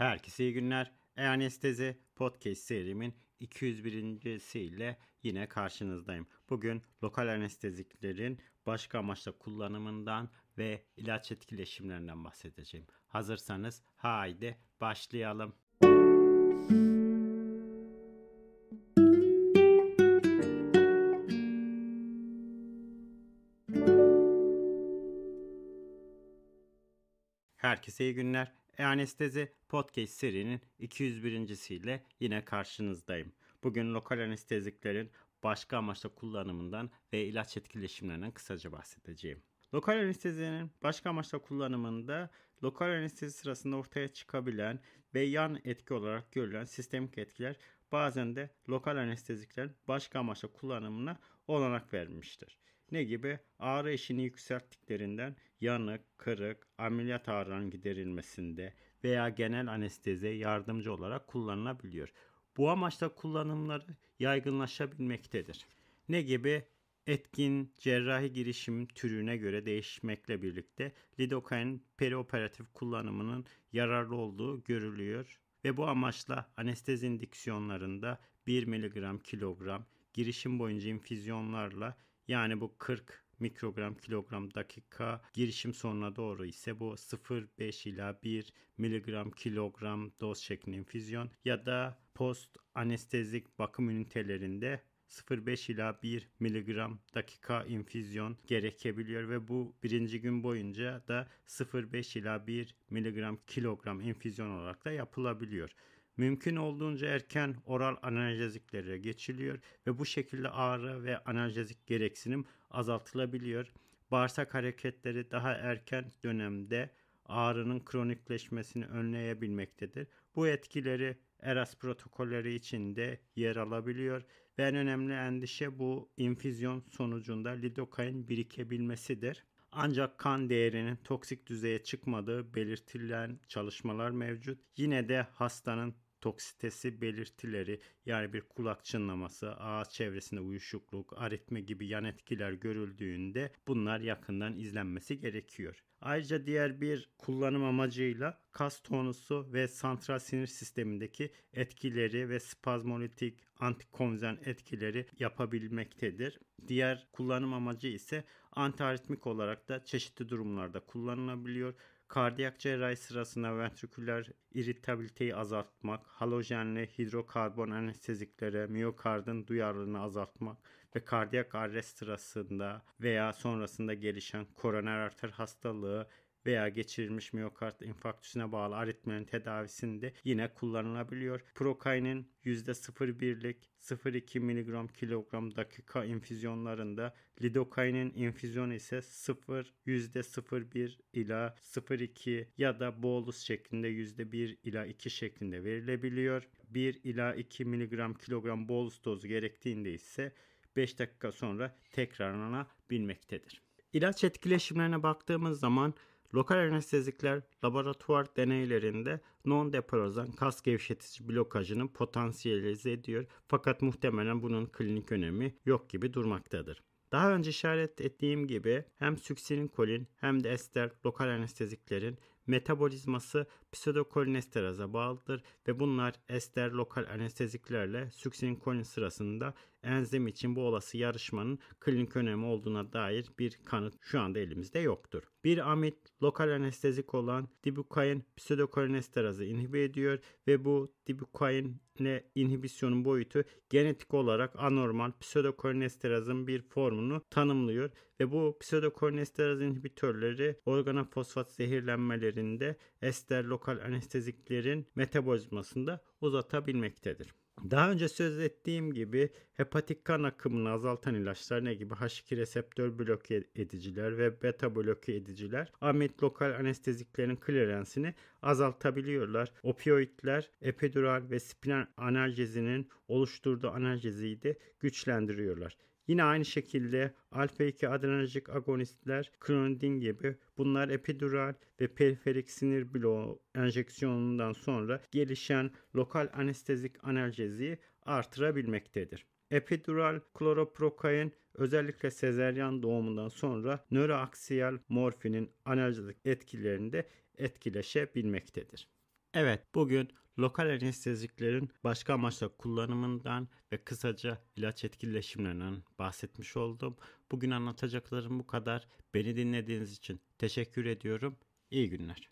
Herkese iyi günler. E-Anestezi Podcast serimin 201. ile yine karşınızdayım. Bugün lokal anesteziklerin başka amaçla kullanımından ve ilaç etkileşimlerinden bahsedeceğim. Hazırsanız haydi başlayalım. Herkese iyi günler. E-Anestezi Podcast serinin 201. ile yine karşınızdayım. Bugün lokal anesteziklerin başka amaçla kullanımından ve ilaç etkileşimlerinden kısaca bahsedeceğim. Lokal anestezinin başka amaçla kullanımında lokal anestezi sırasında ortaya çıkabilen ve yan etki olarak görülen sistemik etkiler bazen de lokal anesteziklerin başka amaçla kullanımına olanak vermiştir. Ne gibi? Ağrı eşiğini yükselttiklerinden yanık, kırık, ameliyat ağrılarının giderilmesinde veya genel anesteziye yardımcı olarak kullanılabiliyor. Bu amaçla kullanımları yaygınlaşabilmektedir. Ne gibi? Etkin cerrahi girişim türüne göre değişmekle birlikte lidokain perioperatif kullanımının yararlı olduğu görülüyor ve bu amaçla anestezi indiksiyonlarında 1 mg kilogram girişim boyunca infüzyonlarla yani bu 40 mikrogram kilogram dakika girişim sonuna doğru ise bu 0,5 ila 1 miligram kilogram doz şeklinde infüzyon ya da post anestezik bakım ünitelerinde 0,5 ila 1 miligram dakika infüzyon gerekebiliyor ve bu birinci gün boyunca da 0,5 ila 1 miligram kilogram infüzyon olarak da yapılabiliyor. Mümkün olduğunca erken oral analjeziklere geçiliyor ve bu şekilde ağrı ve analjezik gereksinim azaltılabiliyor. Bağırsak hareketleri daha erken dönemde ağrının kronikleşmesini önleyebilmektedir. Bu etkileri ERAS protokolleri içinde yer alabiliyor ve en önemli endişe bu infüzyon sonucunda lidokain birikebilmesidir. Ancak kan değerinin toksik düzeye çıkmadığı belirtilen çalışmalar mevcut. Yine de hastanın toksitesi belirtileri yani bir kulak çınlaması, ağız çevresinde uyuşukluk, aritmi gibi yan etkiler görüldüğünde bunlar yakından izlenmesi gerekiyor. Ayrıca diğer bir kullanım amacıyla kas tonusu ve santral sinir sistemindeki etkileri ve spazmolitik antikonvizyon etkileri yapabilmektedir. Diğer kullanım amacı ise antiaritmik olarak da çeşitli durumlarda kullanılabiliyor. Kardiyak cerrahi sırasında ventriküler iritabiliteyi azaltmak, halojenli hidrokarbon anesteziklere miyokardın duyarlılığını azaltmak ve kardiyak arrest sırasında veya sonrasında gelişen koroner arter hastalığı veya geçirilmiş miyokard infarktüsüne bağlı aritmenin tedavisinde yine kullanılabiliyor. Prokainin %0,1'lik 0,2 mg kilogram dakika infüzyonlarında lidokainin infüzyonu ise 0 %0,1 ila 0,2 ya da bolus şeklinde %1 ila 2 şeklinde verilebiliyor. 1 ila 2 mg kilogram bolus dozu gerektiğinde ise 5 dakika sonra tekrarlanabilmektedir. İlaç etkileşimlerine baktığımız zaman Lokal anestezikler laboratuvar deneylerinde non-deprozan kas gevşetici blokajını potansiyelize ediyor fakat muhtemelen bunun klinik önemi yok gibi durmaktadır. Daha önce işaret ettiğim gibi hem succinylkolin hem de ester lokal anesteziklerin metabolizması pseudokolinesteraza bağlıdır ve bunlar ester lokal anesteziklerle succinylkolin sırasında enzim için bu olası yarışmanın klinik önemi olduğuna dair bir kanıt şu anda elimizde yoktur. Bir amid lokal anestezik olan dibukain pseudokolinesterazı inhibe ediyor ve bu dibukain inhibisyonun boyutu genetik olarak anormal pseudokolinesterazın bir formunu tanımlıyor ve bu pseudokolinesteraz inhibitörleri organofosfat zehirlenmelerinde ester lokal anesteziklerin metabolizmasında uzatabilmektedir. Daha önce söz ettiğim gibi hepatik kan akımını azaltan ilaçlar ne gibi H2 reseptör bloke ediciler ve beta bloke ediciler amid lokal anesteziklerin klirensini azaltabiliyorlar. Opioidler epidural ve spinal analjezinin oluşturduğu analjeziyi de güçlendiriyorlar. Yine aynı şekilde alfa 2 adrenerjik agonistler, klonidin gibi bunlar epidural ve periferik sinir bloğu enjeksiyonundan sonra gelişen lokal anestezik analjeziyi artırabilmektedir. Epidural kloroprokain özellikle sezeryan doğumundan sonra nöroaksiyal morfinin analjezik etkilerinde etkileşebilmektedir. Evet bugün Lokal anesteziklerin başka amaçla kullanımından ve kısaca ilaç etkileşimlerinden bahsetmiş oldum. Bugün anlatacaklarım bu kadar. Beni dinlediğiniz için teşekkür ediyorum. İyi günler.